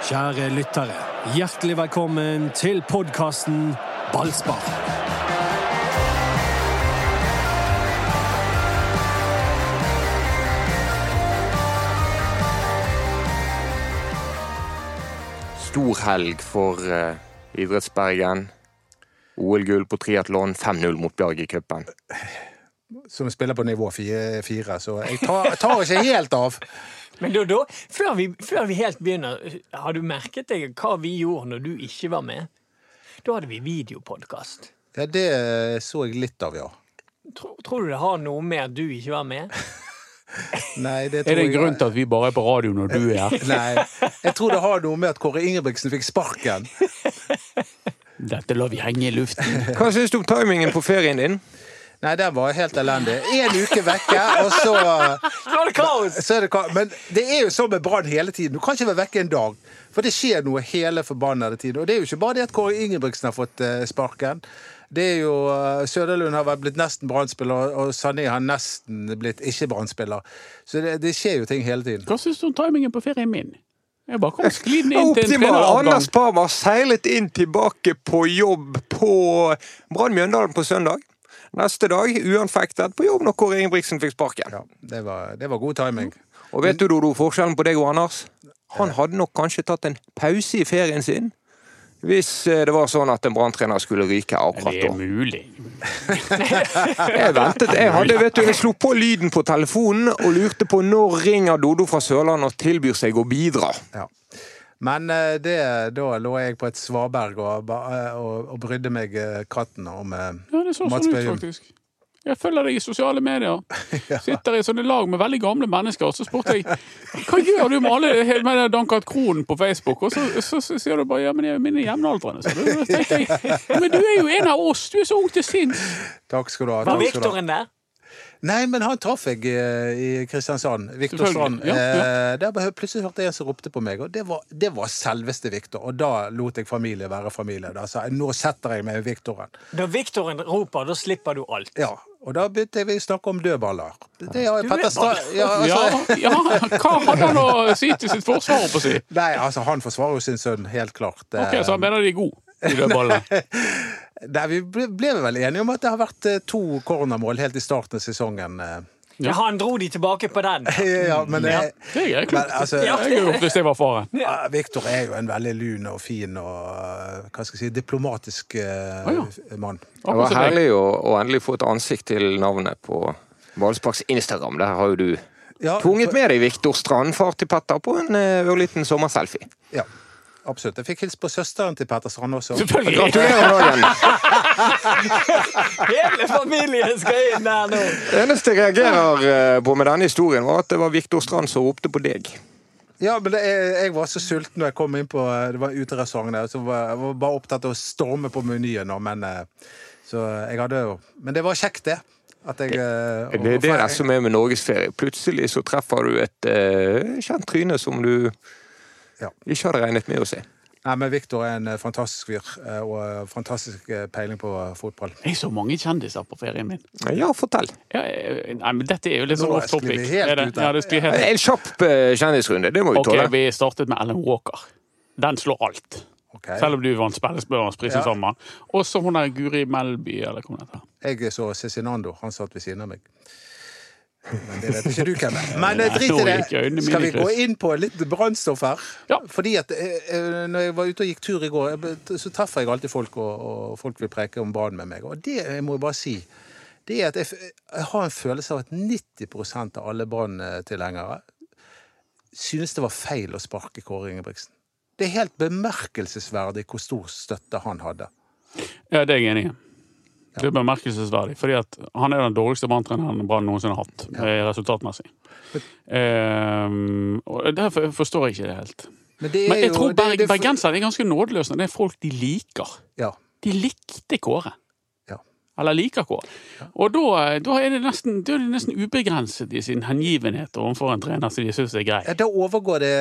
Kjære lyttere, hjertelig velkommen til podkasten Ballspar. Stor helg for uh, Idrettsbergen. OL-gull på triatlon, 5-0 mot Bjarg i cupen. Som spiller på nivå fire, så jeg tar, tar ikke helt av. Men da, da før, vi, før vi helt begynner, har du merket deg hva vi gjorde når du ikke var med? Da hadde vi videopodkast. Ja, det så jeg litt av, ja. Tror, tror du det har noe med at du ikke var med? Nei, det Er det en grunn til at vi bare er på radio når du er her? Nei. Jeg tror det har noe med at Kåre Ingebrigtsen fikk sparken. Dette lar vi henge i luften. Hva syns du om timingen på ferien din? Nei, den var helt elendig. Én uke vekke, og så, Så er det kaos! så er det ka- Men det er jo sånn med Brann hele tiden. Du kan ikke være vekke en dag. For det skjer noe hele forbannede tiden. Og det er jo ikke bare det at Kåre Ingebrigtsen har fått eh, sparken. Det er jo uh, Søderlund har blitt nesten Brann-spiller, og Sané har nesten blitt ikke Brann-spiller. Så det, det skjer jo ting hele tiden. Hva syns du om timingen på ferien min? Jeg bare kom sklidende inn til en Optimal! treneravgang. Anders Parma seilet inn tilbake på jobb på Brann Mjøndalen på søndag. Neste dag uanfektet på jobb når Kåre Ingebrigtsen fikk sparken. Ja, det var, det var god timing. Og vet du, Dodo, forskjellen på deg og Anders? Han hadde nok kanskje tatt en pause i ferien sin hvis eh, det var sånn at en Brann-trener skulle ryke akkurat Det er mulig. Jeg ventet, jeg hadde, vet du, jeg slo på lyden på telefonen og lurte på når ringer Dodo fra Sørlandet og tilbyr seg å bidra. Ja. Men eh, det, da lå jeg på et svaberg og, eh, og, og brydde meg eh, katten om eh, Ja, det så sånn ut, faktisk. Jeg følger deg i sosiale medier. Sitter i sånne lag med veldig gamle mennesker, og så spurte jeg hva gjør du med alle med den Krohn på Facebook, og så, så, så sier du bare ja, men jeg er mine jevnaldrende. Så da tenkte jeg men du er jo en av oss, du er så ung til sinns. Takk skal du ha. Var takk skal du ha. Viktoren der? Nei, men han traff jeg eh, i Kristiansand. Viktor Strand. Ja, ja, Eh, Der plutselig hørte jeg en som ropte på meg, og det var, det var selveste Viktor. Og da lot jeg familie være familie. Da sa jeg nå setter jeg meg med Viktoren. Når Viktoren roper, da slipper du alt. Ja, og da begynte vi å snakke om dødballer. Det har Du Petter er Strand ja, Ja, altså, ja, hva hadde han å si til sitt forsvar, holdt på å si? Nei, altså, han forsvarer jo sin sønn, helt klart. Ok, Eh, Så han mener de er gode, de dødballene? Nei, vi ble, ble vel enige om at det har vært eh, to cornermål helt i starten av sesongen. eh. Ja. Han dro de tilbake på den. Ja, men, Ja. eh, Det er klart men klokt. altså, Ja. Jeg gjort hvis jeg var faren. Ja, Viktor er jo en veldig lun og fin og eh, hva skal jeg si, diplomatisk eh, Å, mann. Det var herlig å, å endelig få et ansikt til navnet på Ballsparks Instagram. Der har jo du Ja, tvunget med deg Viktor Strand, far til Petter, på en ørliten sommerselfie. Ja, absolutt. Jeg fikk hilst på søsteren til Petter Strand også. Selvfølgelig. Gratulerer med dagen! Hele familien skal inn der nå! Det eneste jeg reagerer eh, på med denne historien, var at det var Viktor Strand som ropte på deg. Ja, men det, jeg, jeg var så sulten når jeg kom inn på Det var uterestauranten uterestaurant der, så var, jeg var bare opptatt av å storme på menyen. nå, Men, eh, så jeg hadde jo Men det var kjekt, det. At jeg det, Det er det som er med norgesferie. Plutselig så treffer du et uh, kjent tryne som du Ja. ikke hadde regnet med å se. Nei, men Viktor er en eh, fantastisk fyr, eh, og eh, fantastisk peiling på fotball. Jeg så mange kjendiser på ferien min. Ja, fortell. Ja, nei, men dette er jo litt sånn off topic. sklir vi helt det? Ja, helt. En kjapp kjendisrunde, det må vi Ok, tåle. vi startet med Ellen Walker. Den slår alt. Okay. Selv om du vant pris Ja. i sommer. Og så hun der Guri Melby, eller hva hun heter. Jeg så Cezinando. Han satt ved siden av meg. Men det vet ikke du hvem er. Men eh, drit i det. Skal vi gå inn på litt brannstoff her? Ja. Fordi at eh, eh, når jeg var ute og gikk tur i går, så treffer jeg alltid folk, og, og folk vil preke om Brann med meg. Og det jeg må jeg bare si, det er at jeg, jeg har en følelse av at 90% av alle Brann-tilhengere synes det var feil å sparke Kåre Ingebrigtsen. Det er helt bemerkelsesverdig hvor stor støtte han hadde. Ja, det er jeg enig i. Det er bemerkelsesverdig, fordi at han er den dårligste banntreneren Brann noensinne har hatt, ja. resultatmessig. Um, og Derfor forstår jeg ikke det helt. Men, det er Men jeg jo- tror det- berg, bergensere er ganske nådeløse det er folk de liker. Ja. De likte Kåre. Eller liker Kåre. Og da, da, er det nesten, da er det nesten ubegrenset i sin hengivenhet overfor en trener som de syns er grei. Ja, Da overgår det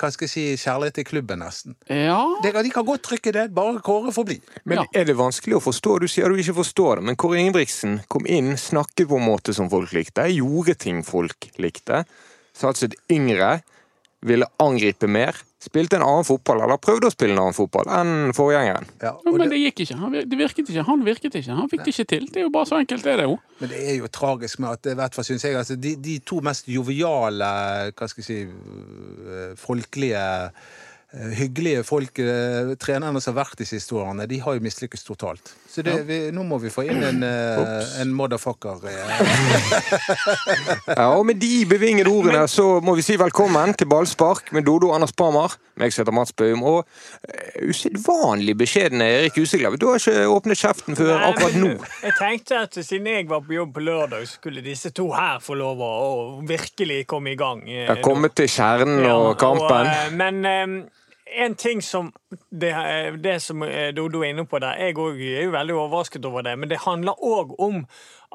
hva skal jeg si, kjærlighet til klubben, nesten. Ja, De, de kan godt trykke det, bare Kåre får bli. Men Ja. er det vanskelig å forstå? Du sier du ikke forstår det, men Kåre Ingebrigtsen kom inn, snakket på en måte som folk likte, gjorde ting folk likte. Satset yngre. Ville angripe mer, spilte en annen fotball, eller prøvde å spille en annen fotball, enn forgjengeren. Ja, Ja, men det, det gikk ikke. Han, det virket ikke. Han virket ikke. Han fikk det ikke til. Det er jo bare så enkelt, det er det jo. men det er jo tragisk med at i hvert fall synes jeg, altså, de, de to mest joviale, hva skal jeg si, øh, folkelige Hyggelige folk, øh, trenerne som har vært de siste årene, de har jo mislykkes totalt. Så det, vi, nå må vi få inn en, øh, en motherfucker. Ja, og med de bevingede ordene så må vi si velkommen til ballspark med Dodo Anders Parmar. Meg som heter Mats Bøhm. Og eh, usedvanlig beskjedne Erik Huseklev. Du har ikke åpnet kjeften før Nei, akkurat nå. Jeg tenkte at siden jeg var på jobb på lørdag, så skulle disse to her få lov å virkelig komme i gang. eh, Jeg har til kjernen og kampen. eh, men eh, en ting som det, eh, det som eh, Dodo er inne på der, jeg òg er jo veldig overrasket over det, men det handler òg om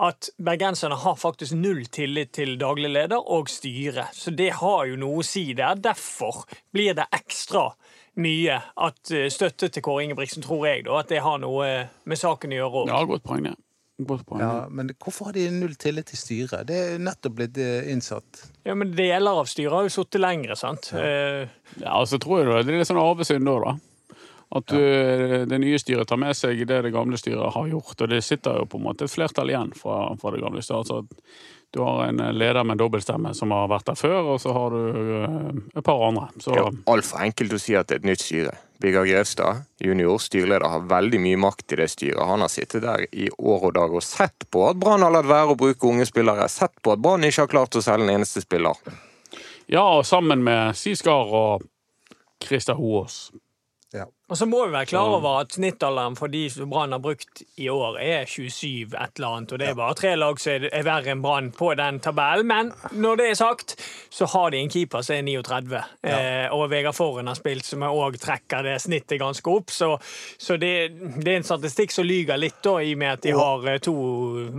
at bergenserne har faktisk null tillit til daglig leder og styre. Så det har jo noe å si der. Derfor blir det ekstra mye at eh, støtte til Kåre Ingebrigtsen, tror jeg, da, at det har noe med saken å gjøre òg. Ja, godt poeng, det. Godt poeng. Ja, men hvorfor har de null tillit til styret? Det er nettopp blitt øh, innsatt. Ja, men deler av styret har jo sittet lengre, sant. Eh, Ja, så tror jeg det er litt sånn arvesynd da, da. At du, det nye styret tar med seg det det gamle styret har gjort. Og det sitter jo på en måte et flertall igjen fra, fra det gamle styret. Altså, du har en leder med dobbeltstemme som har vært der før, og så har du eh, et par andre. Så Det er altfor enkelt å si at det er et nytt styre. Birger Grevstad, junior styreleder, har veldig mye makt i det styret. Han har sittet der i år og dag og sett på at Brann har latt være å bruke unge spillere. Sett på at Brann ikke har klart å selge en eneste spiller. ja, og sammen med Siskar og Christer Hoås. Ja. Og så må vi være klar over at snittalderen for de som Brann har brukt i år, er 27 et eller annet. Og det er bare tre lag som er- er verre enn Brann på den tabellen. Men når det er sagt, så har de en keeper som er 39. Eh, og Vegard Forhen har spilt, som òg trekker det snittet ganske opp. Så, så det, det er en statistikk som lyger litt, da, i og med at de har eh, to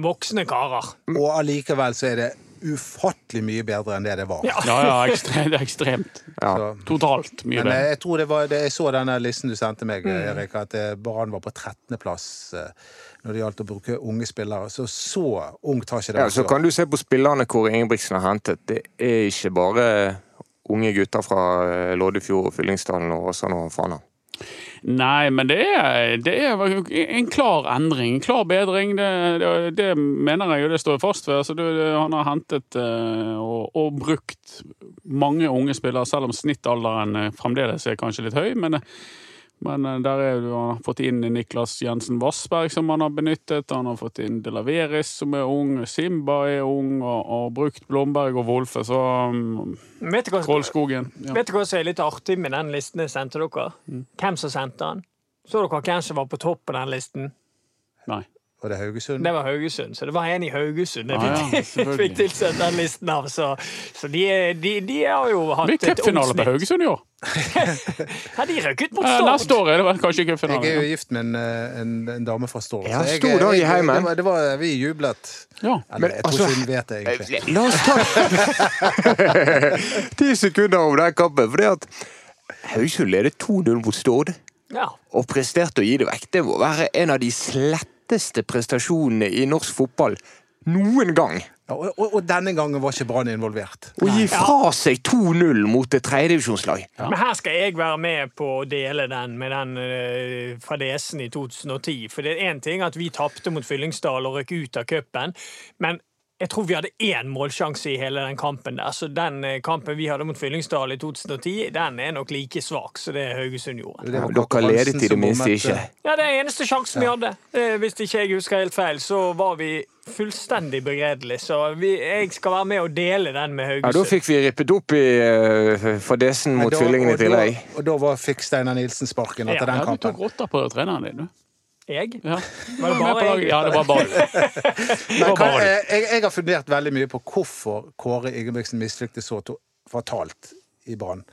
voksne karer. Og allikevel så er det ufattelig mye bedre enn det det var. Ja. Ja, ekstremt. Det er ekstremt. Ja. Totalt mye men eh, bedre. jeg tror det var det, Jeg så denne listen du sendte meg, Mm. Erik, at eh, Brann var på 13.-plass når det gjaldt å bruke unge spillere. Så så ungt har ikke det Ja, så kan du se på spillerne Kåre Ingebrigtsen har hentet. Det er ikke bare unge gutter fra Loddefjord og Fyllingsdalen og Åsane og Fana. Nei, men det er, det er en klar endring, en klar bedring. Det, det, det mener jeg, og det står fast ved. Altså, han har hentet eh, og, og brukt mange unge spillere, selv om snittalderen eh, fremdeles er kanskje litt høy. Men, men eh, der er, du- han har fått inn Niklas Jensen Vassberg, som han har benyttet. Han har fått inn Delaveris, som er ung. Simba er ung, og, og brukt Blomberg og Wolfe. Så um, Vet du hva, Trollskogen. Ja. vet du hva som er litt artig med den listen jeg sendte dere? Hvem som sendte den? Så dere hvem som var på topp på den listen? Nei. Og det Haugesund. Det var Haugesund, så det var en i Haugesund jeg Ah, ja, fikk tilsendt den listen av. Så, så de, de, de har jo hatt et cupfinale på omsnitt. Haugesund i år. Ja, de røk ut mot Eh, Stord. Neste år er det kanskje cupfinale. Jeg er jo gift med en, eh, en, en dame fra Stord. Ja, jeg- stor dag i jeg- heimen. Det var, det var, vi jublet. Ja. Eller, Men, jeg tror altså, ikke hun vet det, egentlig. La oss ta ti sekunder om den kampen. For det at Haugesund leder 2-0 mot Stord Ja. og presterte å gi det vekk. Det må være en av de sletteste prestasjonene i norsk fotball noen gang. Ja, og, og, og denne gangen var ikke Brann involvert. Å gi fra seg 2-0 mot et tredjedivisjonslag. Men her skal jeg være med på å dele den med den uh, fadesen i 2010. For det er én ting at vi tapte mot Fyllingsdal og røk ut av cupen, men jeg tror vi hadde én målsjanse i hele den kampen der. Så den eh, kampen vi hadde mot Fyllingsdal i 2010, den er nok like svak som det Haugesund gjorde. Det var Dere ledet i det minste ikke. eh, Ja, det er eneste sjansen vi hadde. Eh, Hvis ikke jeg husker helt feil, så var vi fullstendig begredelig. Så vi, jeg skal være med og dele den med Haugesund. Ja, Da fikk vi rippet opp i uh, fadesen mot da- Fyllingen i tillegg. Og da var, fikk Steinar Nilsen sparken etter Ja, den Ja, du tok kampen. rotta på treneren din, du. Jeg? Ja. Var det bare jeg? Ja, det var bare du. Jeg, jeg, jeg har fundert veldig mye på hvorfor Kåre Ingebrigtsen mislyktes så fatalt i Brann.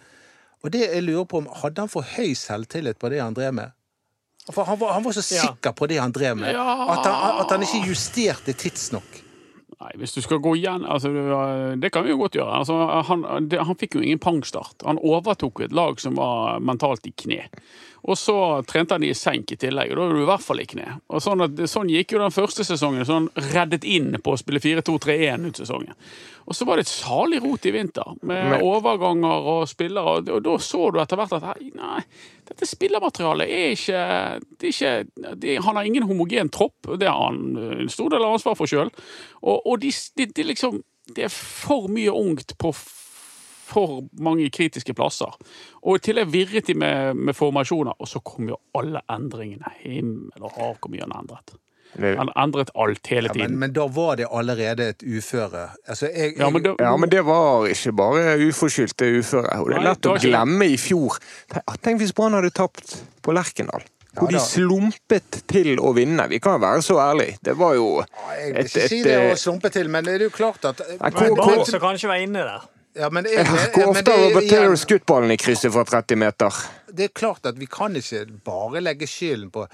Og det jeg lurer på om, Hadde han for høy selvtillit på det han drev med? For han, var, han var så Ja. sikker på det han drev med, Ja. at, han, at han ikke justerte tidsnok. Nei, hvis du skal gå igjen altså, Det kan vi jo godt gjøre. Altså, han, det, han fikk jo ingen pangstart. Han overtok et lag som var mentalt i kne. Og så trente han i senk i tillegg, og da er du i hvert fall i kne. Og sånn, at, sånn gikk jo den første sesongen. Så han reddet inn på å spille 4-2-3-1 ut sesongen. Og så var det et salig rot i vinter, med Men- overganger og spillere. Og, og da så du etter hvert at nei, dette spillermaterialet er ikke, det er ikke det, Han har ingen homogen tropp, det har han en stor del av ansvar for sjøl. Og, og de, de, de liksom, det er for mye ungt på for mange kritiske plasser. Og i tillegg virret de med, med formasjoner, og så kom jo alle endringene. Himmel og hav, hvor mye han endret. Han endret alt hele Ja, tiden. men, men da var det allerede et uføre. Altså, jeg, Ja, men det... Ja, men det var ikke bare uforskyldt, det uføret. Og det er lett å ikke glemme i fjor. Tenk- Tenk hvis Brann hadde tapt på Lerkendal. Hvor Ja, de slumpet til å vinne. Vi kan være så ærlige. Det var jo jeg vil ikke si det å slumpe til, men det er jo klart at Brann som kanskje var inne der. Ja, men jeg, Hvor ofte har er skutt ballen i krysset fra 30 meter? det er klart at vi kan ikke bare legge skylden på,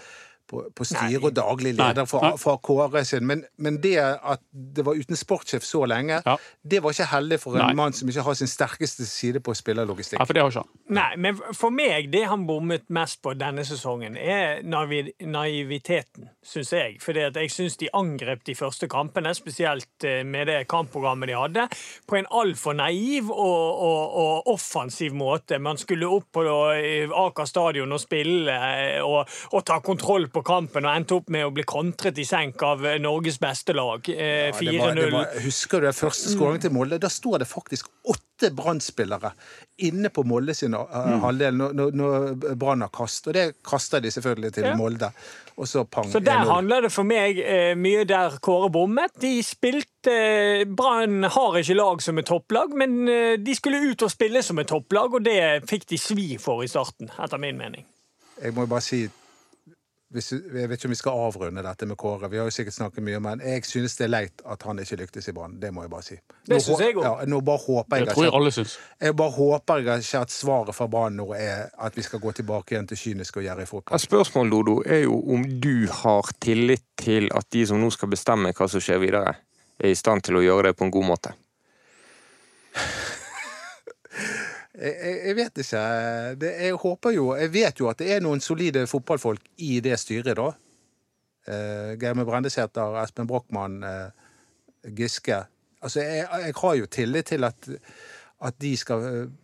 på, på styre og daglig leder fra, Kåre sin, men, men det at det var uten sportssjef så lenge, Ja. det var ikke heldig for en Nei. mann som ikke har sin sterkeste side på spillerlogistikk. Ja, for det har ikke han. Nei, men for meg, det han bommet mest på denne sesongen, er naiv naiviteten, syns jeg. For jeg syns de angrep de første kampene, spesielt eh, med det kampprogrammet de hadde, på en altfor naiv og, og, og offensiv måte. Man skulle opp på eh, Aker stadion og spille eh, og, og ta kontroll på kampen, og endte opp med å bli kontret i senk av eh, Norges beste lag. Eh, Ja, det var, det 4-0. husker du den første skåringen til Molde? Da står det faktisk åtte Brann-spillere inne på Molde sin uh, Mm. halvdel når, når, når Brann har kast. Og det kaster de selvfølgelig til Ja. Molde. Og så pang. Så der handler det for meg eh, mye der Kåre bommet. De spilte eh, Brann har ikke lag som et topplag, men eh, de skulle ut og spille som et topplag, og det fikk de svi for i starten, etter min mening. Jeg må bare si hvis, Jeg vet ikke om vi skal avrunde dette med Kåre. Vi har jo sikkert snakket mye, men jeg synes det er leit at han ikke lyktes i Brann. Det må jeg bare si. Nå Det synes jeg også. Ja, nå bare håper jeg, Det tror jeg alle syns. jeg bare håper jeg ikke at svaret fra Brann nå er at vi skal gå tilbake igjen til kynisk og gjerrig fotball. Spørsmålet, Dodo, er jo om du har tillit til at de som nå skal bestemme hva som skjer videre, er i stand til å gjøre det på en god måte. Jeg, jeg, vet ikke. Det, jeg håper jo Jeg vet jo at det er noen solide fotballfolk i det styret, da. Eh, Geir Brendesæter, Espen Brochmann, eh, Giske. Altså, jeg, jeg har jo tillit til at, at de skal eh,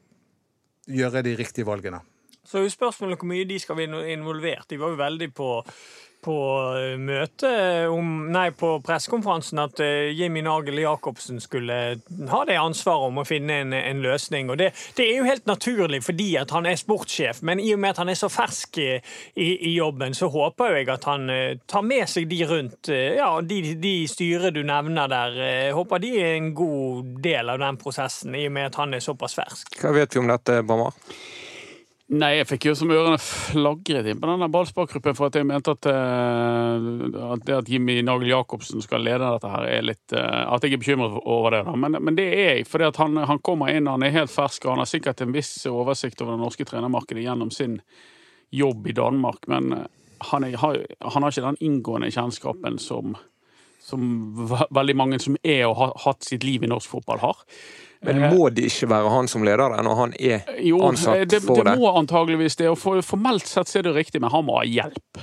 gjøre de riktige valgene. Så er jo spørsmålet hvor mye de skal være involvert. De var jo veldig på, på eh, møte om Nei, på pressekonferansen at eh, Jimmy Nagel Jacobsen skulle ha det ansvaret om å finne en, en løsning. Og det, det er jo helt naturlig fordi at han er sportssjef, men i og med at han er så fersk i, i, jobben, så håper jeg at han eh, tar med seg de rundt. Ja, de, de styret du nevner der. Jeg håper de er en god del av den prosessen, i og med at han er såpass fersk. Hva vet vi om dette, Bramar? Nei, jeg fikk jo som ørene flagret inn på denne ballsparkgruppen for at jeg mente at, uh, at det at Jimmy Nagel Jacobsen skal lede dette her, er litt uh, At jeg er bekymret over det. da. Men, men det er jeg, for han, han kommer inn, han er helt fersk, og han har sikkert en viss oversikt over det norske trenermarkedet gjennom sin jobb i Danmark, men eh, han, er, har, han har ikke den inngående kjennskapen som som veldig mange som er og har hatt sitt liv i norsk fotball, har. Men må det ikke være han som leder det, når han er Jo, ansatt det, for det det? må antageligvis det. og for, Formelt sett så er det riktig, men han må ha hjelp.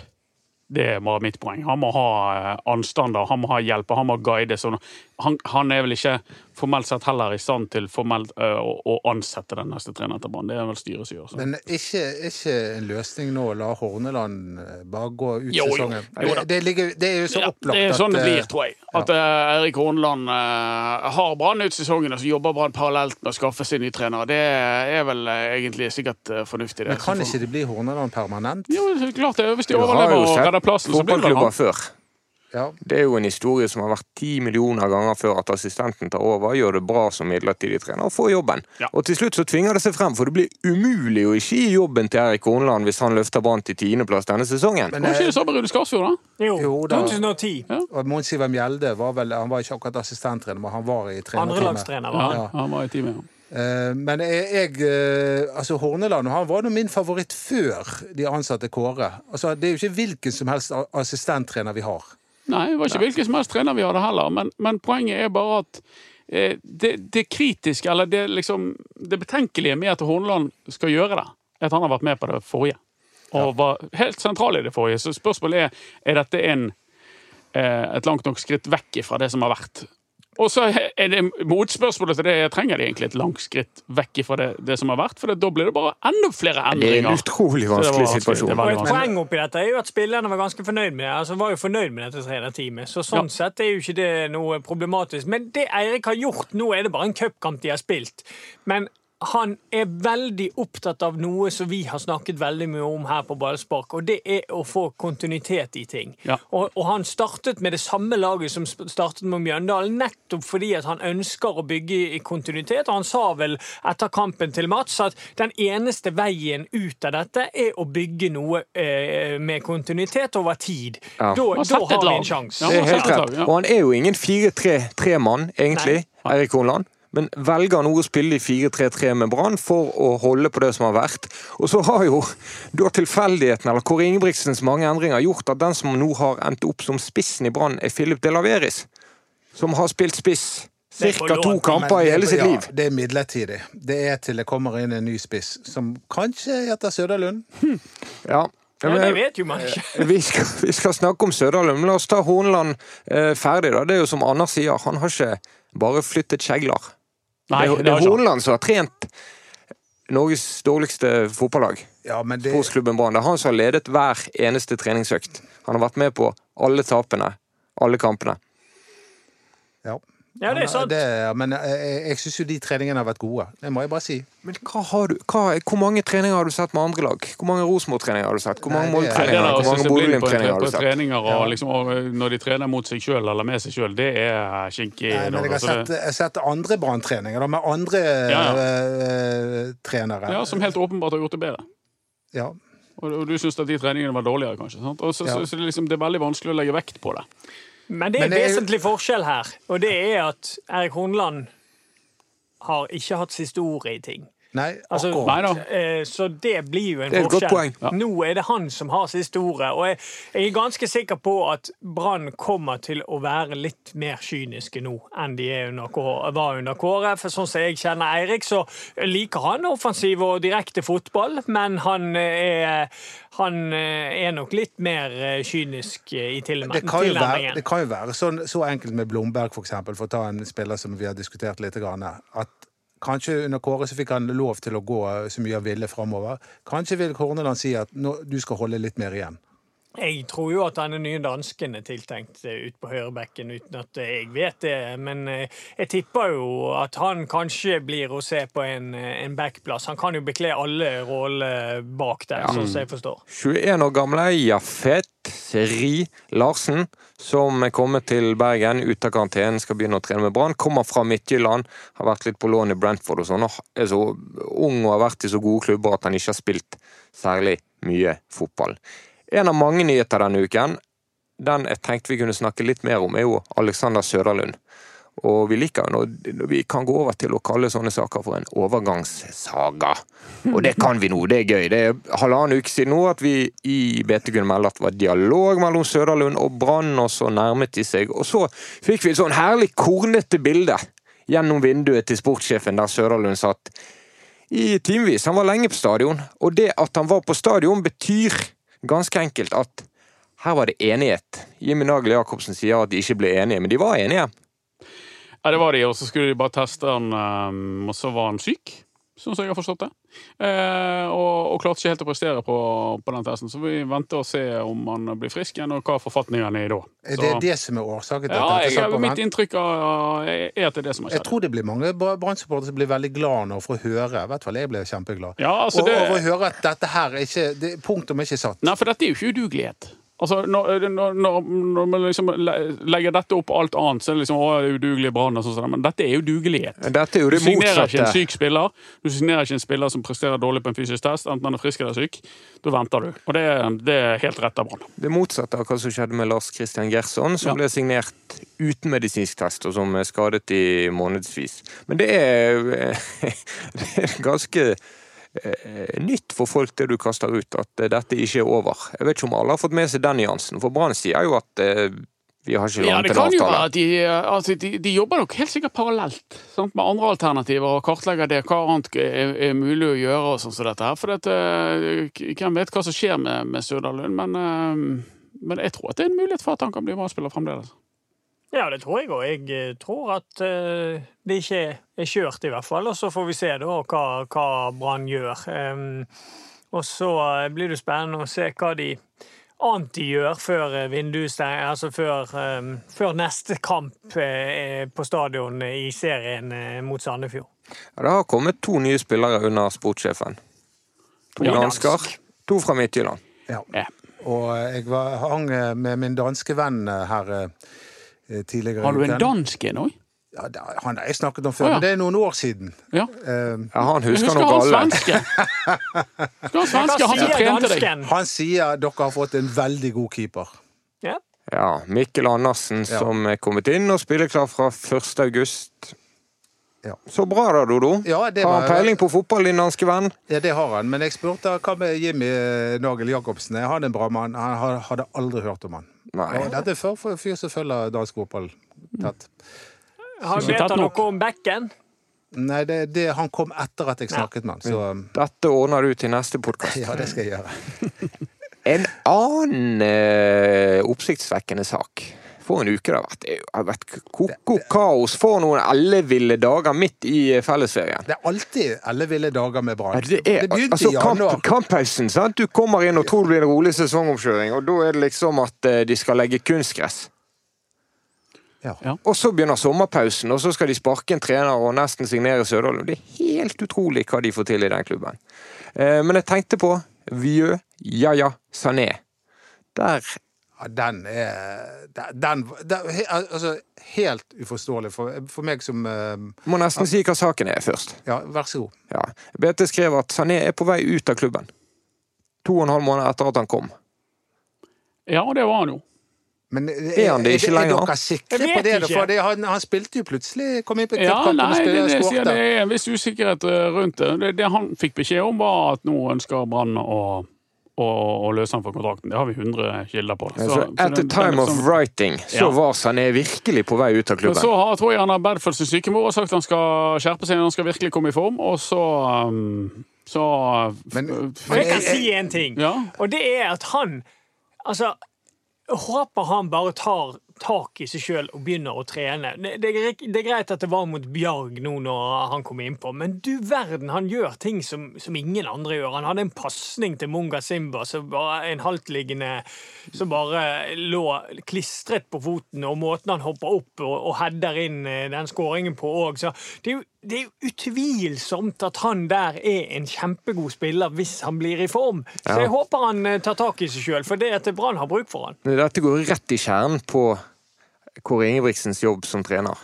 Det er bare mitt poeng. Han må ha eh, anstander, han må ha hjelp, og han må guide. Sånn. Han, han er vel ikke formelt sett heller i stand til formelt eh, å, å ansette den neste treneren til Brann. Det er vel styret som gjør. Så. Men ikke, ikke en løsning nå å la Horneland eh, bare gå ut Jo, sesongen? Jo jo, det, det, ligger, det er jo så Ja, opplagt det er sånn det at, eh, blir, tror jeg. At eh, Erik Horneland uh, har Brann ut sesongen, og så jobber Brann parallelt med å skaffe sin nye trener. Det er vel uh, egentlig sikkert fornuftig. Det. Men kan ikke det bli Horneland permanent? Jo, klart det. Hvis de overlever og redder plassen, så blir det fotballklubber han. før. Ja. Det er jo en historie som har vært ti millioner ganger før at assistenten tar over, gjør det bra som midlertidig trener og får jobben. Ja. Og til slutt så tvinger det seg frem, for det blir umulig å ikke gi jobben til Erik Horneland hvis han løfter Brann til tiendeplass denne sesongen. Men, Var ikke eh, det samme Rune Skarsfjord, da? Jo, Jo da. 2010. og Mons Ivar Mjelde var vel Han var ikke akkurat assistenttrener, men han var i trenerteamet. Andrelagstrener var han. Ja, han var i teamet. ja. Eh, Men jeg, jeg eh, Altså, Horneland han var nå min favoritt før de ansatte Kåre. Altså, Det er jo ikke hvilken som helst assistenttrener vi har. Nei, det var ikke hvilken som helst trener vi hadde heller, men, men poenget er bare at eh, det, det kritiske, eller det, liksom, det betenkelige med at Horneland skal gjøre det, er at han har vært med på det forrige. Og var helt sentral i det forrige. Så spørsmålet er er dette en, eh, et langt nok skritt vekk fra det som har vært. Og så er det motspørsmålet til det jeg trenger de egentlig et langt skritt vekk fra det, det som har vært, for da blir det bare enda flere endringer. Det er en utrolig Så det var vanskelig situasjon. Og et poeng oppi dette er jo at spillerne var ganske fornøyd med det. Altså var jo fornøyd med dette trenerteamet, så sånn sett er jo ikke det noe problematisk. Men det Eirik har gjort nå, er det bare en cupkamp de har spilt. Men han er veldig opptatt av noe som vi har snakket veldig mye om her på ballspark, og det er å få kontinuitet i ting. Ja. Og, og han startet med det samme laget som startet med Mjøndalen, nettopp fordi at han ønsker å bygge i kontinuitet. Og han sa vel etter kampen til Mats at den eneste veien ut av dette er å bygge noe eh, med kontinuitet over tid. Ja. Da, har da har vi en sjanse. Ja. Helt rett. Og han er jo ingen 4-3-3-mann, egentlig, Eirik Hornland. Men velger nå å spille i 4-3-3 med Brann for å holde på det som har vært. Og så har jo da tilfeldigheten, eller Kåre Ingebrigtsens mange endringer, gjort at den som nå har endt opp som spissen i Brann, er Filip De Laveris. Som har spilt spiss ca. to kamper i hele sitt liv. ja. Det er midlertidig. Det er til det kommer inn en ny spiss, som kanskje heter Søderlund. Ja. Ja, Men- det vet jo man ikke. Vi skal, vi skal snakke om Søderlund, men la oss ta Hornland eh, ferdig. da. Det er jo som Anders sier, han har ikke bare flyttet kjegler. Nei, det, er- det er ikke som har trent Norges dårligste fotballag, Ja, men det, sportsklubben Brann. Det er han som har ledet hver eneste treningsøkt. Han har vært med på alle tapene, alle kampene. ja. Ja, det er sant. Det, men jeg, jeg, jeg syns jo de treningene har vært gode. Det må jeg bare si. Men hva har du, hva, hvor mange treninger har du sett med andre lag? Hvor mange Rosenborg-treninger har du sett? Hvor mange er- Molde-treninger? Hvor mange Bodø-Glimt-treninger har du sett? treninger og liksom, og når de trener mot seg sjøl eller med seg sjøl, det er kinkig. Jeg har altså, sett, jeg har sett andre Brann-treninger med andre Ja, Øh, trenere. ja, som helt åpenbart har gjort det bedre. Ja. Og, og du syns at de treningene var dårligere, kanskje. Sant? Og så, Ja. så, så er liksom, det er veldig vanskelig å legge vekt på det. Men det er en vesentlig forskjell her, og det er at Erik Hornland har ikke hatt siste ordet i ting. Nei, Altså. Nei da. eh, Så det blir jo en Det er et godt forskjell. poeng. Ja. Nå er det han som har siste ordet, og jeg, jeg er ganske sikker på at Brann kommer til å være litt mer kyniske nå enn de er under Kåre, var under Kåre. For sånn som jeg kjenner Eirik, så liker han offensiv og direkte fotball, men han er, han er nok litt mer eh, kynisk i tilnærmingen. Det kan jo være, det kan jo være sånn, så enkelt med Blomberg, for eksempel, for å ta en spiller som vi har diskutert litt, grann, at kanskje under Kåre så fikk han lov til å gå så mye han ville framover. Kanskje vil Horneland si at nå, du skal holde litt mer igjen. Jeg tror jo at denne nye dansken er tiltenkt eh, ut på høyrebekken, uten at jeg vet det. Men eh, jeg tipper jo at han kanskje blir å se på en, eh, en backplass. Han kan jo bekle alle roller bak der, sånn som jeg forstår. 21 år gamle Jafet Seri Larsen, som er kommet til Bergen ut av karantenen, skal begynne å trene med Brann. Kommer fra Midtjylland, har vært litt på lån i Brentford og sånn. Er så ung og har vært i så gode klubber at han ikke har spilt særlig mye fotball. En av mange nyheter denne uken, den jeg tenkte vi kunne snakke litt mer om, er jo Alexander Søderlund. Og vi liker når vi kan gå over til å kalle sånne saker for en overgangssaga. Og det kan vi nå, det er gøy. Det er halvannen uke siden nå at vi i BT kunne melde at det var dialog mellom Søderlund og Brann, og så nærmet de seg. Og så fikk vi et sånn herlig kornete bilde gjennom vinduet til sportssjefen der Søderlund satt i timevis. Han var lenge på stadion, og det at han var på stadion, betyr ganske enkelt at her var det enighet. Jimmy Nagel Jacobsen sier at de ikke ble enige, men de var enige. Ja, det var de, og så skulle de bare teste han, um, og så var han syk, sånn som jeg har forstått det. Eh, og, og klarte ikke helt å prestere på, på den testen, så vi venter og ser om han blir frisk igjen, og hva forfatningen er i da. Er Så, det det som er årsaken til ja, at jeg, mitt inntrykk er, er at det er det som har Jeg tror det blir mange Bra- Brann-supportere som blir veldig glad nå for å høre. I hvert fall jeg blir kjempeglad. Ja, altså og, det- Over å høre at dette her er ikke det, Punktum er ikke satt. Nei, for dette er jo ikke udugelighet. Altså, når, når, når, når man liksom legger dette opp alt annet, så er det liksom å, det er udugelig brann og sånn, men dette er jo dugelighet. Dette er jo det Du signerer signerer ikke en syk spiller. Du signerer ikke en spiller som presterer dårlig på en fysisk test, enten han er frisk eller syk. Da venter du. Og det, det er helt rett av Brann. Det motsatte av hva som skjedde med Lars Christian Gerson, som Ja. ble signert uten medisinsk test, og som er skadet i månedsvis. Men det er, det er ganske eh, nytt for folk, det du kaster ut, at eh, dette ikke er over. Jeg vet ikke om alle har fått med seg den nyansen, for Brann sier jo at eh, vi har ikke Ja, landet det en kan jo være de, altså, de, de jobber nok helt sikkert parallelt sant, med andre alternativer og kartlegger det, hva annet er, er mulig å gjøre og sånn som dette her. For dette, eh, hvem vet hva som skjer med, med Søderlund, men, eh, men jeg tror at det er en mulighet for at han kan bli Brann-spiller fremdeles. Ja, det tror jeg òg. Jeg eh, tror at eh, det ikke er kjørt, i hvert fall. Og så får vi se da hva, hva Brann gjør. Og så eh, blir det spennende å se hva de annet de gjør før vinduet altså før, før neste kamp på stadion i serien mot Sandefjord. Ja, det har kommet to nye spillere under sportssjefen. To Ja, dansker, to fra Midtjylland. Ja. Ja. Og jeg var, hang med min danske venn her tidligere Har du en dansk en òg? Ja, da, han har jeg snakket om før, oh, ja. men det er noen år siden. Ja. Eh, Ja, han husker husker nok han alle. svenske. Husker han svenske, han som sier trente deg. han sier dere har fått en veldig god keeper. Ja. Ja, Mikkel Andersen Ja. som er kommet inn og spiller klar fra 1. august. Ja. Så bra da, Dodo. Ja, det Har han peiling på fotball, din danske venn? Ja, det har han. Men jeg spurte hva med Jimmy eh, Nagel Jacobsen. Er han en bra mann? Han hadde aldri hørt om han. Nei. Og dette er for, for fyr som følger dansk fotball tett. Han Ikke vet han noe om bekken? Nei, det, det, han kom etter at jeg snakket med han, så Dette ordner du til neste podkast. ja, det skal jeg gjøre. En annen eh, oppsiktsvekkende sak. For en uke det har vært. Det har vært koko kaos for noen elleville dager midt i eh, fellesferien. Det er alltid elleville dager med Ja, Brann. det er, begynte altså, i januar. Kamphausen, sant? Du kommer inn og tror det blir en rolig sesongomkjøring, og da er det liksom at eh, de skal legge kunstgress. Ja. Ja. Og så begynner sommerpausen, og så skal de sparke en trener og nesten signere Sørdal. Det er helt utrolig hva de får til i den klubben. Eh, men jeg tenkte på Vieux Jaja, Sané. Der den er Den, den Altså, helt uforståelig for, for meg som uh, må nesten si hva saken er først. Ja, vær så god. Ja. BT skrev at Sané er på vei ut av klubben. To og en halv måned etter at han kom. Ja, det var han jo. Men Er han det ikke lenger? Er dere sikre på det? ikke. For det, han, han spilte jo plutselig Kom inn på Ja, nei, det, det, sier, det er en viss usikkerhet eh, rundt det. det. Det han fikk beskjed om, var at nå ønsker Brann å, å, å løse han for kontrakten. Det har vi 100 kilder på. Så- Så, at the time den of liksom- writing så Ja. var Sané virkelig på vei ut av klubben. så har, tror jeg han har bedt for sin sykemor og sagt han skal skjerpe seg, han skal virkelig komme i form, og så um, så Men- jeg kan si en ting, Ja. og det er at han Altså, håper han bare tar tak i seg sjøl og begynner å trene. Det, det, er det er greit at det var mot Bjarg nå når han kom innpå, men du verden, han gjør ting som, som ingen andre gjør. Han hadde en pasning til Munga Simba som var en haltliggende som bare lå klistret på foten, og måten han hopper opp og, og header inn eh, den skåringen på òg. Så det er, jo, det er jo utvilsomt at han der er en kjempegod spiller hvis han blir i form. Så jeg håper han eh, tar tak i seg sjøl, for det er at Brann har bruk for han. Dette går rett i kjernen på Kåre Ingebrigtsens jobb som trener.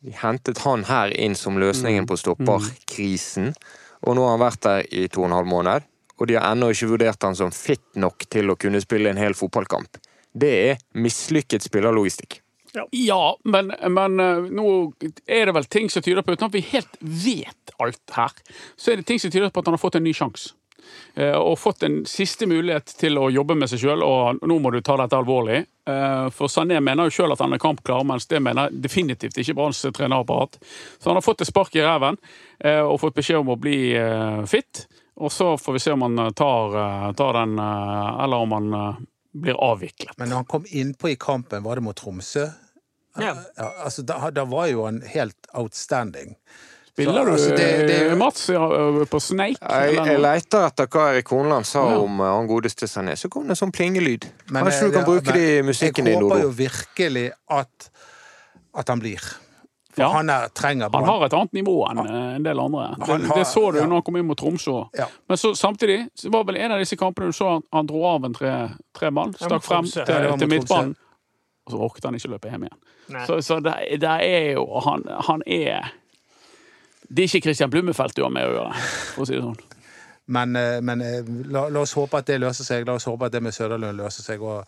De hentet han her inn som løsningen på stopperkrisen, og nå har han vært der i to og en halv måned. Og de har ennå ikke vurdert han som fit nok til å kunne spille en hel fotballkamp. Det er mislykket spillerlogistikk. Ja, men, men eh, nå er det vel ting som tyder på, uten at vi helt vet alt her, så er det ting som tyder på at han har fått en ny sjanse. Eh, Og fått en siste mulighet til å jobbe med seg sjøl, og nå må du ta dette alvorlig. Eh, For Sané mener jo sjøl at han er kampklar, mens det mener definitivt ikke Branns trenerapparat. Så han har fått et spark i ræven eh, og fått beskjed om å bli fit. Og så får vi se om han tar, tar den, eller om han blir avviklet. Men når han kom innpå i kampen, var det mot Tromsø? Ja. Ja, altså, da, da var jo han helt outstanding. Spiller du, altså, det- det eh, Mats, på Snake? Jeg, eller jeg leter etter hva Erik Horneland sa Ja. om eh, han godeste Sané. Så kom det en sånn plingelyd. Men, Kanskje du eh, kan ja, bruke men det i musikken din, Jeg håper jo virkelig at, at han blir. For Ja. han er, trenger Han har et annet nivå enn ja. en del andre. Det, har- det så du ja. når han kom inn mot Tromsø. Ja. Men så, samtidig så var vel en av disse kampene du så han, han dro av en tre, tre mann, stakk frem til, Ja, til midtbanen, og så orket han ikke løpe hjem igjen. Nei. Så, så det, det er jo han, han er Det er ikke Christian Blummefelt du har med å gjøre, for å si det sånn. Men, eh, men eh, la, la oss håpe at det løser seg. La oss håpe at det med Søderlund løser seg. Og,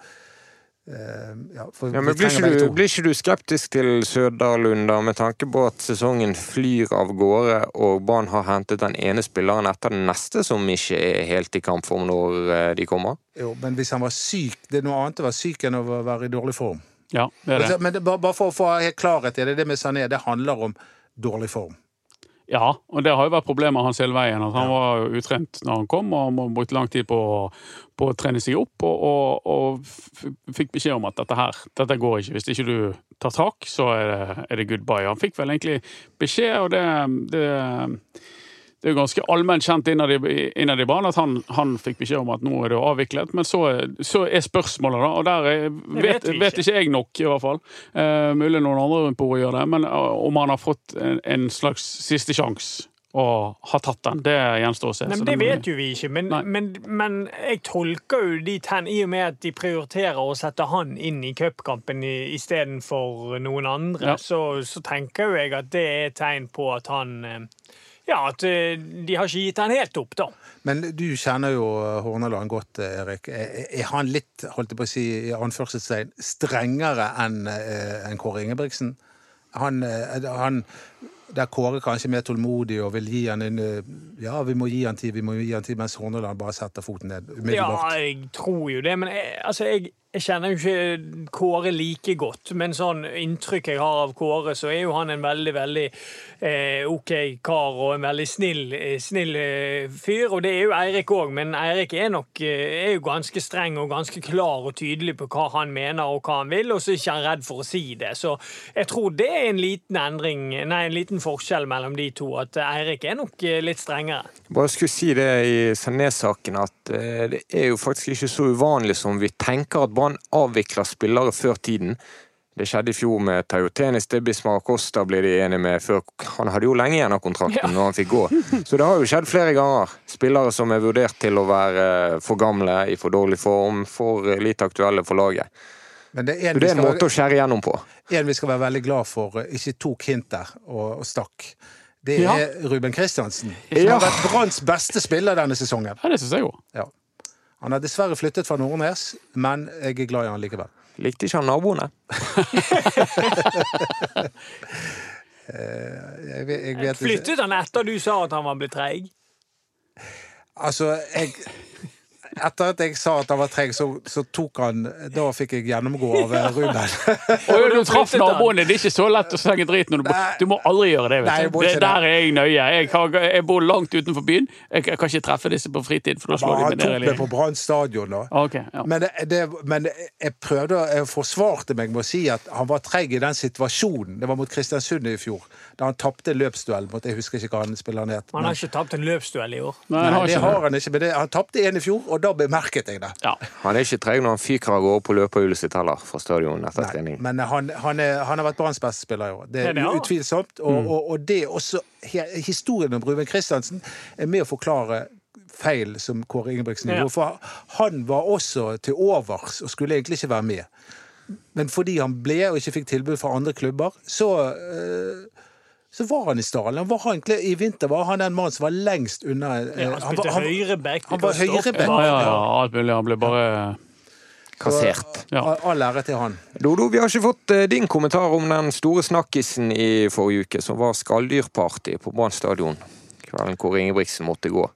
eh, ja, for Ja, men blir ikke, du, blir ikke du skeptisk til Søderlund da, med tanke på at sesongen flyr av gårde, og Brann har hentet den ene spilleren etter den neste som ikke er helt i kampform når de kommer? Jo, men hvis han var syk Det er noe annet å være syk enn å være i dårlig form. Ja, det er det. Men det, bare, bare for å få helt klarhet i det, det med Sané, det handler om dårlig form. Ja, og det har jo vært problemet hans hele veien. At han var jo utrent når han kom, og han brukte lang tid på, på å trene seg opp. Og, og, og fikk beskjed om at dette her, dette går ikke. Hvis ikke du tar tak, så er det, er det goodbye. Han fikk vel egentlig beskjed, og det, det det er jo ganske allment kjent innad i, innad i banen at han, han fikk beskjed om at nå er det avviklet. Men så, så er spørsmålet, da, og der er, vet, vet ikke. vet, ikke jeg nok, i hvert fall. Eh, mulig noen andre rundt bordet gjør det, men uh, om han har fått en, en slags siste sjanse og har tatt den, det gjenstår å se. Nei, men Det må- vet jo vi ikke, men, men, men jeg tolker jo dit hen, i og med at de prioriterer å sette han inn i cupkampen i- istedenfor noen andre, Ja. så, så tenker jo jeg at det er et tegn på at han eh, Ja, at eh, de har ikke gitt han helt opp, da. Men du kjenner jo Horneland godt, Erik. Er han litt, holdt jeg på å si, i anførselstegn, strengere enn en Kåre Ingebrigtsen? Han, eh, han der Kåre kanskje er mer tålmodig og vil gi han en eh, Ja, vi må gi han tid, vi må gi han tid, mens Horneland bare setter foten ned Ja, jeg tror jo det, men jeg, altså, jeg, jeg kjenner jo ikke Kåre like godt. Men sånn inntrykk jeg har av Kåre, så er jo han en veldig, veldig eh, OK kar og en veldig snill, eh, snill eh, fyr. Og det er jo Eirik òg, men Eirik er nok eh, er jo ganske streng og ganske klar og tydelig på hva han mener og hva han vil, og så er ikke han redd for å si det. Så jeg tror det er en liten endring, nei, en liten forskjell mellom de to, at Eirik er nok eh, litt strengere. Bare skulle si det i Sandnes-saken, at det er jo faktisk ikke så uvanlig som vi tenker at Brann avvikler spillere før tiden. Det skjedde i fjor med Tayo Tenis, det Bismar Costa ble de enige med før Han hadde jo lenge igjen av kontrakten Ja. når han fikk gå. Så det har jo skjedd flere ganger. Spillere som er vurdert til å være eh, for gamle, i for dårlig form, for eh, lite aktuelle for laget. Men det er en Så det er en måte måte å skjære igjennom på. en vi skal være veldig glad for eh, ikke tok hint der og, og stakk. Det Ja. er Ruben Kristiansen, som Ja. har vært Branns beste spiller denne sesongen. Ja, det synes jeg også. Ja. Han har dessverre flyttet fra Nordnes, men jeg er glad i han likevel. Likte ikke han naboene? Jeg, vet- jeg vet ikke. Flyttet han etter du sa at han var blitt treig? Altså, jeg Etter at jeg sa at han var treg, så, så tok han Da fikk jeg gjennomgå av eh, Ruben. Og du traff naboene. Det er ikke så lett å slenge drit når du bor Du må aldri gjøre det. Nei, jeg vet du. Det, det. der er jeg nøye. Jeg, har, jeg bor langt utenfor byen. Jeg kan ikke treffe disse på fritid, for da slår de Han tok meg på Brann stadion, da. Okay, ja. Men, det, det, men jeg prøvde Jeg forsvarte meg med å si at han var treg i den situasjonen. Det var mot Kristiansund i fjor, da han tapte en løpsduell mot Jeg husker ikke hva han spilleren het. Han har ikke tapt en løpsduell i år. Nei, Nei, det har han ikke, men det, han tapte en i fjor, og da bemerket jeg det. Ja. Han er ikke treg når han fyker av gårde på løperhjulet sitt heller, fra stadion etter Nei, trening. men han, han, er, han har vært Branns beste spiller i år. Det er det utvilsomt. Og, og, og det er også Historien om Ruben Kristiansen er med å forklare feil som Kåre Ingebrigtsen Ja. gjorde. For han var også til overs og skulle egentlig ikke være med. Men fordi han ble og ikke fikk tilbud fra andre klubber, så eh, så var han i stallen. Han var egentlig, I vinter var han den mannen som var lengst unna eh, Ja, han han spilte høyreback. han var høyreback. Ja, ja, ja, alt mulig. Han ble bare Kassert. Ja. All- ære til han. Dodo, vi har ikke fått eh, din kommentar om den store snakkisen i forrige uke, som var skalldyrparty på Brann stadion. Kvelden hvor Ingebrigtsen måtte gå.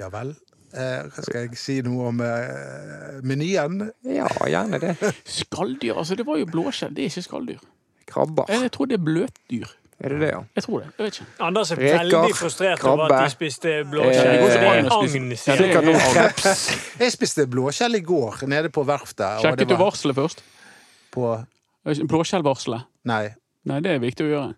Ja vel. Eh, skal jeg si noe om eh, menyen? Ja, gjerne det. Skalldyr. Altså, det var jo blåskjell. Det er ikke skalldyr. Krabber. Jeg tror det er bløtdyr. Er det det, ja? Jeg tror det. Jeg vet ikke. Anders er Reker, veldig frustrert over at de spiste Eh, blåskjell. spise- Agn, jeg. Spiste blåskjell i går nede på verftet. Sjekket du var varselet først? På Blåskjellvarselet? Nei. Nei, det er viktig å gjøre.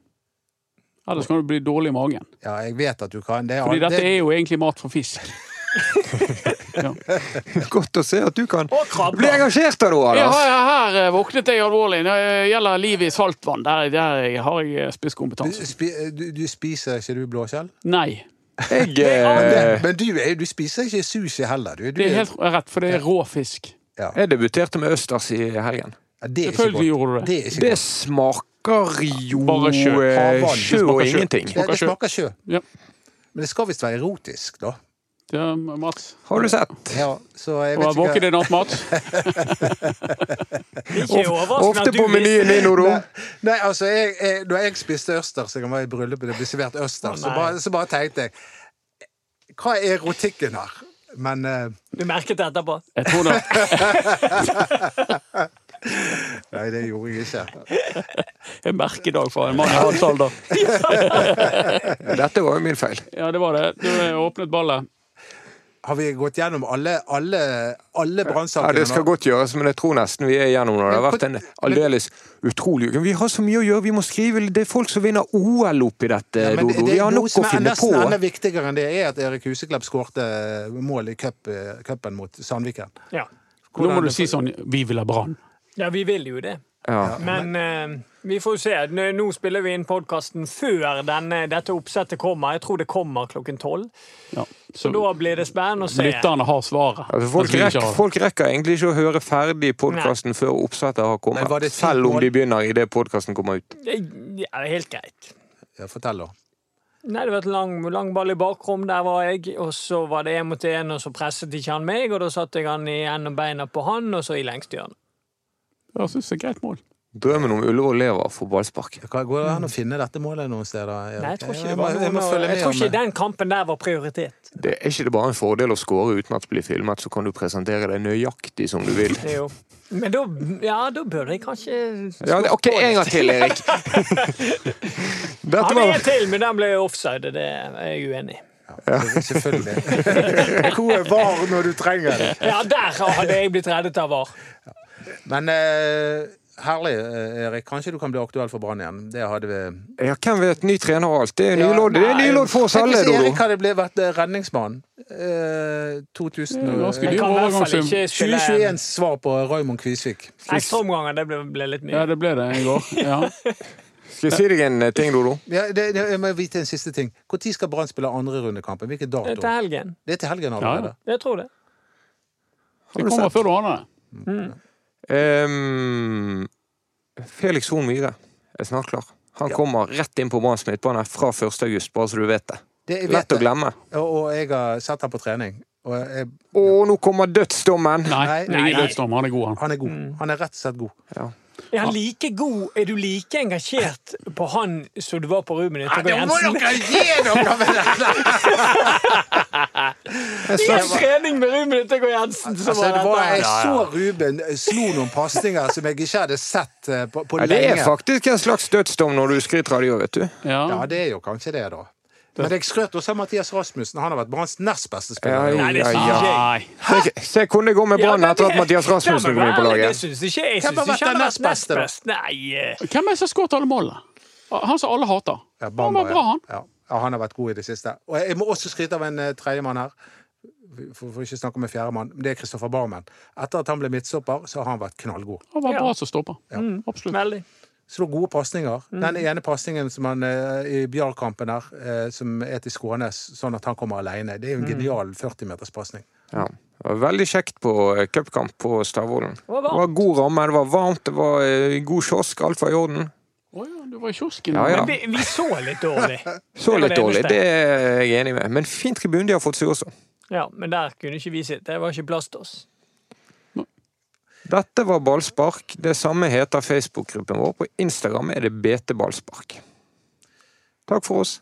Ellers kan du bli dårlig i magen. Ja, jeg vet at du kan. Det er, Fordi dette det, er jo egentlig mat for fisk. Ja. Godt å se at du kan bli engasjert av det, Ja, her, her eh, våknet jeg alvorlig. Når det gjelder livet i saltvann, der, der har jeg du, spi, du, du spiser ikke du blåskjell? Nei, Jeg Men, eh, men du, du spiser ikke sushi heller, du. du det er helt rett, for det er rå fisk. ja. jeg debuterte med østers i helgen. Ja, det er ikke Selvfølgelig godt. gjorde du det. Det Det smaker jo Bare sjø. eh, Havvann. sjø og ingenting. Det, det smaker sjø. Ja. Men det skal visst være erotisk, da. Det er Mats. Har du sett? Ja, så jeg Og vet våken ikke i natt, Mats. Ikke overraskende Ofte på menyen i Dodo. Nei, nei, altså, jeg, jeg, da jeg spiste østers, jeg var i bryllupet, det ble servert østers, oh, så, bare, så bare tenkte jeg Hva er erotikken her? Men uh, Du merket det etterpå. Jeg tror det. Nei, det gjorde jeg ikke. En merkedag for en mann i hans alder. Dette var jo min feil. Ja, det var det. Du åpnet ballet. Har vi gått gjennom alle, alle, alle Ja. Det skal godt gjøres, men jeg tror nesten vi er gjennom nå. Det har vært en aldeles utrolig uke. Vi har så mye å gjøre. Vi må skrive Det er folk som vinner OL oppi dette, Ja, Dodo. det Vi har nok som finne er Det nesten er enda viktigere enn det, er at Erik Huseklepp skårte mål i cup, cupen mot Sandviken. Ja. Nå må du si sånn Vi vil ha Brann. Ja, vi vil jo det. Ja. Men eh, vi får se. Nå spiller vi inn podkasten før denne, dette oppsettet kommer. Jeg tror det kommer klokken tolv. Ja. Så Så da blir det spennende å se. lytterne har svaret. Altså, folk, rekker, folk rekker egentlig ikke å høre ferdig podkasten før oppsettet har kommet. det ti Selv om de begynner idet podkasten kommer ut. Ja, helt greit. Ja, fortell, da. Nei, Det var et lang, lang ball i bakrom, der var jeg. Og så var det én mot én, og så presset ikke han meg, og da satte jeg han i enden og beina på han, og så i lengsthjørnet. Jeg synes det er greit mål. Drømmen om Ullevål lever av fotballspark. Går det an å finne dette målet noen steder? Nei, jeg tror ikke jeg må- jeg må Jeg tror ikke den kampen der var prioritet. Det er ikke det bare en fordel å score uten at det blir filmet, så kan du presentere deg nøyaktig som du vil. Jo. Men da, ja, da bør jeg kanskje Ja, det, ok, en gang til, Erik. Dette Han var er til, men den ble offside. Det er jeg uenig i. Selvfølgelig. Hvor er VAR når du trenger det? Ja, der hadde jeg blitt reddet av VAR. Men eh, herlig, eh, Erik. Kanskje du kan bli aktuell for Brann igjen. Det hadde vi Ja, hvem vet? Ny trener og alt. Det er Ja, nylodd Det er for oss Tenk alle, hvis Erik hadde blitt vært eh, redningsmann. Eh, 2000 Det er ganske dyr Jeg kan i hvert fall overgangssum. ikke spille 2021 svar på Raymond Kvisvik. ekstraomganger. Det ble, ble litt Ja, det ble det i går. Ja. Skal jeg si deg en eh, ting, Dodo? Ja, det, det, jeg må vite en siste ting. Når skal Brann spille andre rundekampen? Hvilken Det er til helgen. Det er til helgen Ja, allerede. Jeg tror det. Det kommer før du aner det. Ehm, Felix Horn Myhre er snart klar. Han kommer rett inn på Branns midtbane fra 1. august, bare så du vet det. Det, jeg vet Lett å glemme. Og, og jeg har sett ham på trening. Og jeg, Å, nå kommer dødsdommen! Nei, Nei, det nei. dødsdom. Han er god, han. han er god. Han er rett og slett god. Ja. Er han like god? Er du like engasjert på han som du var på Ruben Det må dere gi dere med dette! I en trening med Ruben Yttergård Jensen, så Altså, det var var, jeg så Ruben slo noen pasninger som jeg ikke hadde sett eh, på, på Ja, det er faktisk en slags dødsdom når du skryter av det vet du. Ja. Ja, det er jo kanskje det, da. Men jeg skrøt også av Mathias Rasmussen. Han har vært Branns nest beste spiller. Nei, det ja, synes ja. ikke jeg. Se, se hvordan det går med Brann etter at Mathias Rasmussen kom inn på Det laget. syns ikke jeg. Hvem har vært den nest beste, da? Nei. eh, Hvem er det som har skåret alle målene? Han som alle hater. Ja, Han var bra, han. Ja. ja, han har vært god i det siste. Og jeg må også skryte av en uh, tredjemann her. For, for ikke snakke om en fjerdemann. Det er Kristoffer Barmen. Etter at han ble midtstopper, så har han vært knallgod. Han var Ja. bra som stopper. Absolutt. Veldig. Slår gode pasninger. Den ene pasningen som han eh, i Bjarl-kampen her, eh, som er til Skånes, sånn at han kommer alene, det er jo en genial 40-meterspasning. Ja. Det var veldig kjekt på eh, cupkamp på Stavålen. var Det var god ramme, det var varmt, det var god kiosk, alt var i orden. Å ja, du var i kiosken. Ja, ja. Men vi, vi så litt dårlig. Så litt det dårlig, det er jeg enig med. Men fin tribune de har fått seg også. Ja, men der kunne ikke vi sitte. Det var ikke plass til oss. Dette var ballspark. Det samme heter Facebook-gruppen vår. På Instagram er det BT Ballspark. Takk for oss.